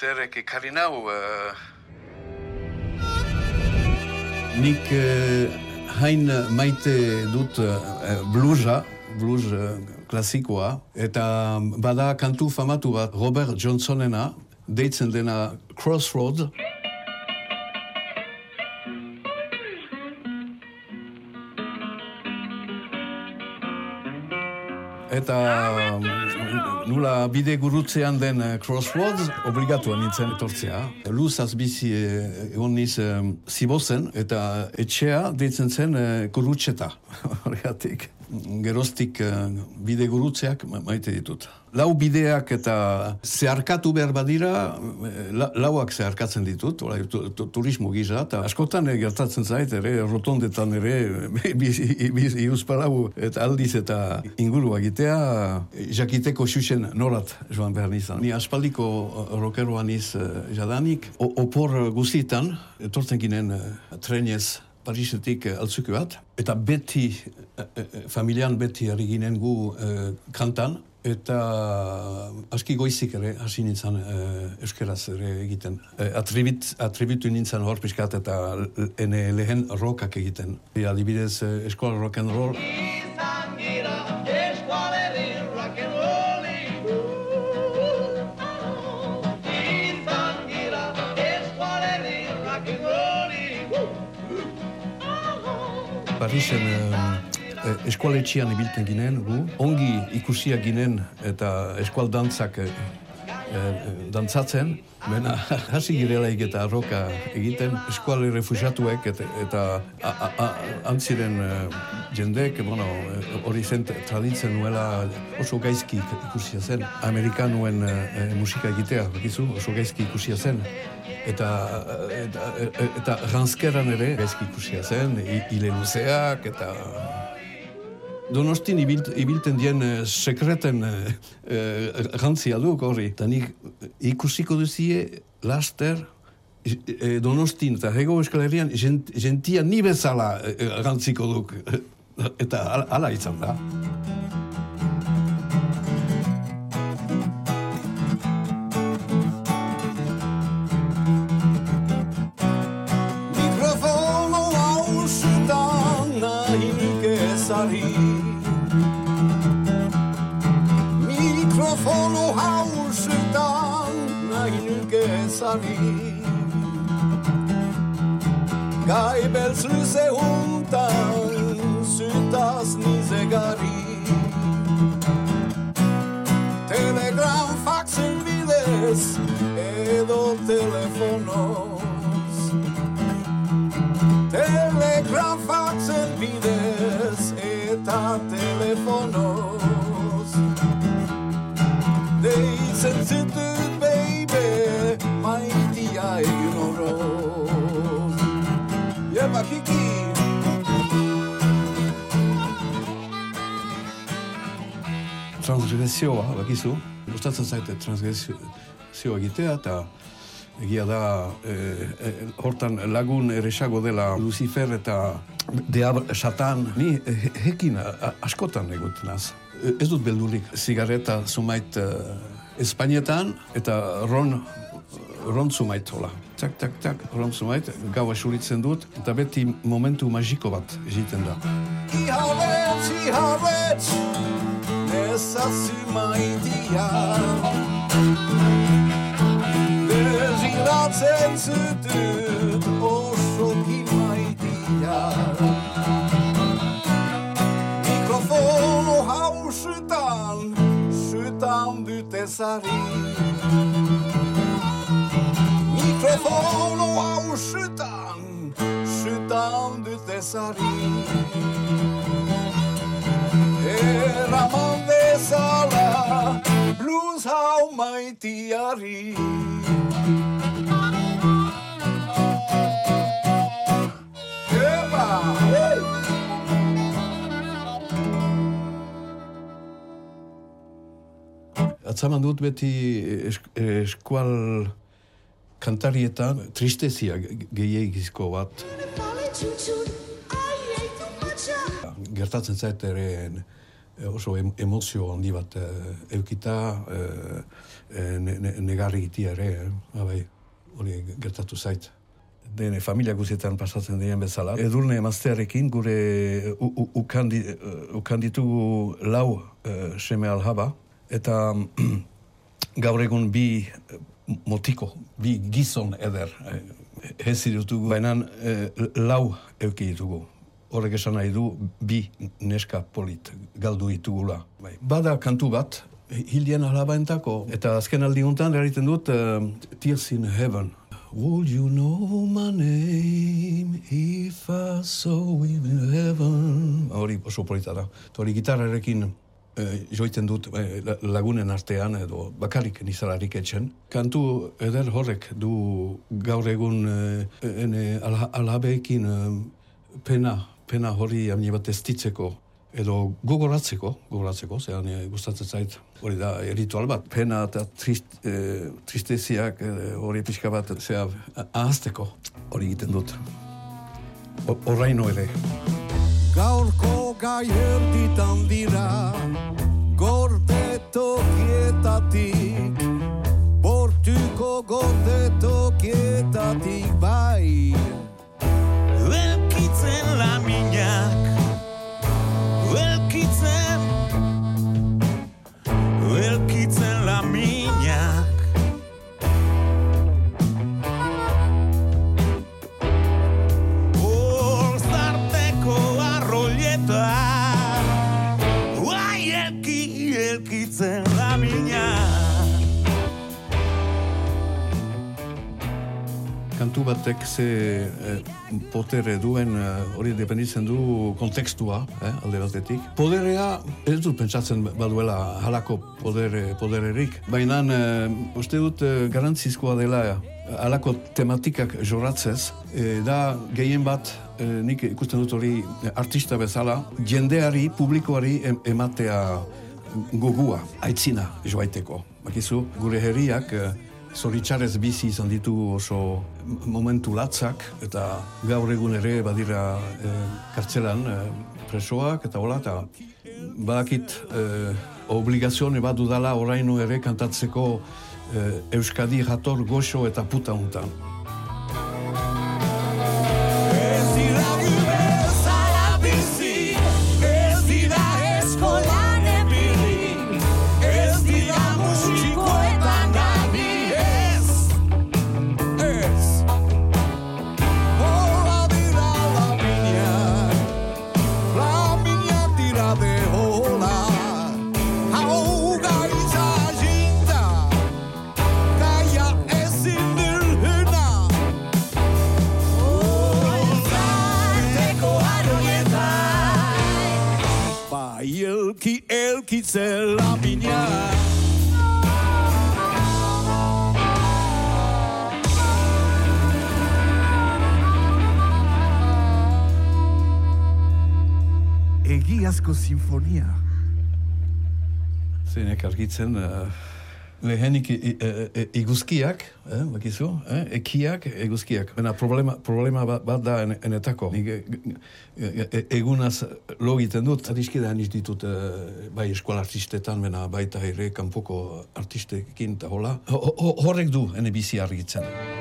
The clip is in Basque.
zerrek ekarri nau, uh... Nik uh, hain maite dut uh, bluesa, blues uh, klasikoa, eta bada kantu famatu bat Robert Johnsonena, deitzen dena Crossroads, Eta nula bide gurutzean den eh, Crossroads obligatua nintzen etortzea. Luzaz bizi eh, egon niz zibozen eta etxea deitzen zen gurutxeta. Horregatik geroztik uh, bide gurutzeak maite ditut. Lau bideak eta zeharkatu behar badira, eh, la, lauak zeharkatzen ditut, orai, turismo giza, eta askotan e, gertatzen zait, ere, rotondetan ere, iruzpalau eta aldiz eta ingurua egitea, jakiteko xuxen norat joan behar nizan. Ni aspaldiko rokeroan iz jadanik, opor guztitan, etortzen ginen trenez Parisetik uh, altzuke bat, eta beti, uh, uh, familian beti harri ginen gu kantan, eta aski goizik ere hasi nintzen uh, euskeraz ere egiten. Uh, atribit, atribitu nintzen hor piskat eta ene lehen rokak egiten. Adibidez, uh, eskola rock and roll. Parisen uh, eskualetxian ibilten ginen, gu. Ongi ikusia ginen eta eskualdantzak uh, dantzatzen, Bena, hasi girelaik eta arroka egiten, eskuale refusiatuek eta, eta antziren uh, jendek, bueno, hori zen traditzen nuela oso gaizki ikusia zen. Amerikanuen musika egitea, bakizu, oso gaizki ikusia zen eta eta, eta ranskeran ere gaizki ikusia zen, hile luzeak eta Donostin ibilt, ibilten dien uh, sekreten uh, uh, duk horri. Eta nik ikusiko duzie laster uh, Donostin eta hego eskalerian jent, gentia ni bezala uh, duk. eta ala izan da. mikrofonu hausutan nahi nuke ezari Gai belzuze huntan zutaz nizegari Telegram faxen bidez edo telefono. Transgresioa, bakizu, gustatzen zaite transgresioa egitea, eta egia da, e, e, hortan lagun eresago dela Lucifer eta Deab Satan, ni hekin askotan egut naz. Ez dut beldurik zigareta sumait uh, Espainetan eta Ron rontzu maitola. Tak, tak, tak, rontzu mait, gau asuritzen dut, eta beti momentu magiko bat egiten da. Ihabetz, ihabetz, nesasima itia Desiratzen zutut osoki Mikrofono hau sytan, sytan dut ezari Mikrofono hau sytan, sytan dut ezari maitiari. Atzaman dut beti eskual kantarietan tristezia gehiagizko bat. Gertatzen zait ere oso em, emozio handi bat e, eukita e, e, ne, ne, negarri gitia ere, eh? Abai, hori gertatu zait. Dene familia guzietan pasatzen dien bezala. Edurne emaztearekin gure ukandi, ukanditugu lau e, seme alhaba, eta gaur egun bi motiko, bi gizon eder e, hezi dutugu, baina e, lau euki ditugu. Horrek esan nahi du bi neska polit galdu ditugula. Bai. Bada kantu bat, hildien alabaentako, eta azken aldi guntan erriten dut uh, Tears in Heaven. Would you know my name if I saw you in heaven? Hori oso polita da. Hori gitarrarekin e, joiten dut e, lagunen artean edo bakarrik nizalarik etxen. Kantu eder horrek du gaur egun e, ene alhabeekin pena, pena hori amni bat estitzeko edo gogoratzeko, gogoratzeko, zean e, gustatzen zait hori da ritual bat, pena eta trist, e, tristeziak hori pixka bat zea ahazteko hori egiten dut. Horraino ere gaurko gai erditan dira gorde tokietatik bortuko gorde bai elkitzen da mina Kantu batek ze eh, potere duen eh, hori dependitzen du kontekstua, eh, alde batetik. Poderea ez dut pentsatzen baduela halako podere, podererik, baina eh, uste dut eh, garantzizkoa dela halako tematikak joratzez, eh, da gehien bat eh, nik ikusten dut hori artista bezala, jendeari, publikoari em, ematea gogua, aitzina joaiteko. Bakizu, gure herriak zoritxarez bizi izan ditu oso momentu latzak, eta gaur egun ere badira eh, kartzelan eh, presoak, eta hola, eta badakit eh, obligazione bat dudala orainu ere kantatzeko eh, Euskadi jator goxo eta puta untan. Elkitzen lapina Egiazko sinfonia. Zeinek argitzen, uh, lehenik iguzkiak, eh, bakizu, eh, ekiak, eguzkiak. Baina problema, problema bat, bat da en, enetako. Nik e, e, egunaz lo egiten dut, adiskidean ditut bai eskola artistetan, baina baita ere kanpoko artistekin eta hola. Horrek du ene bizi argitzen.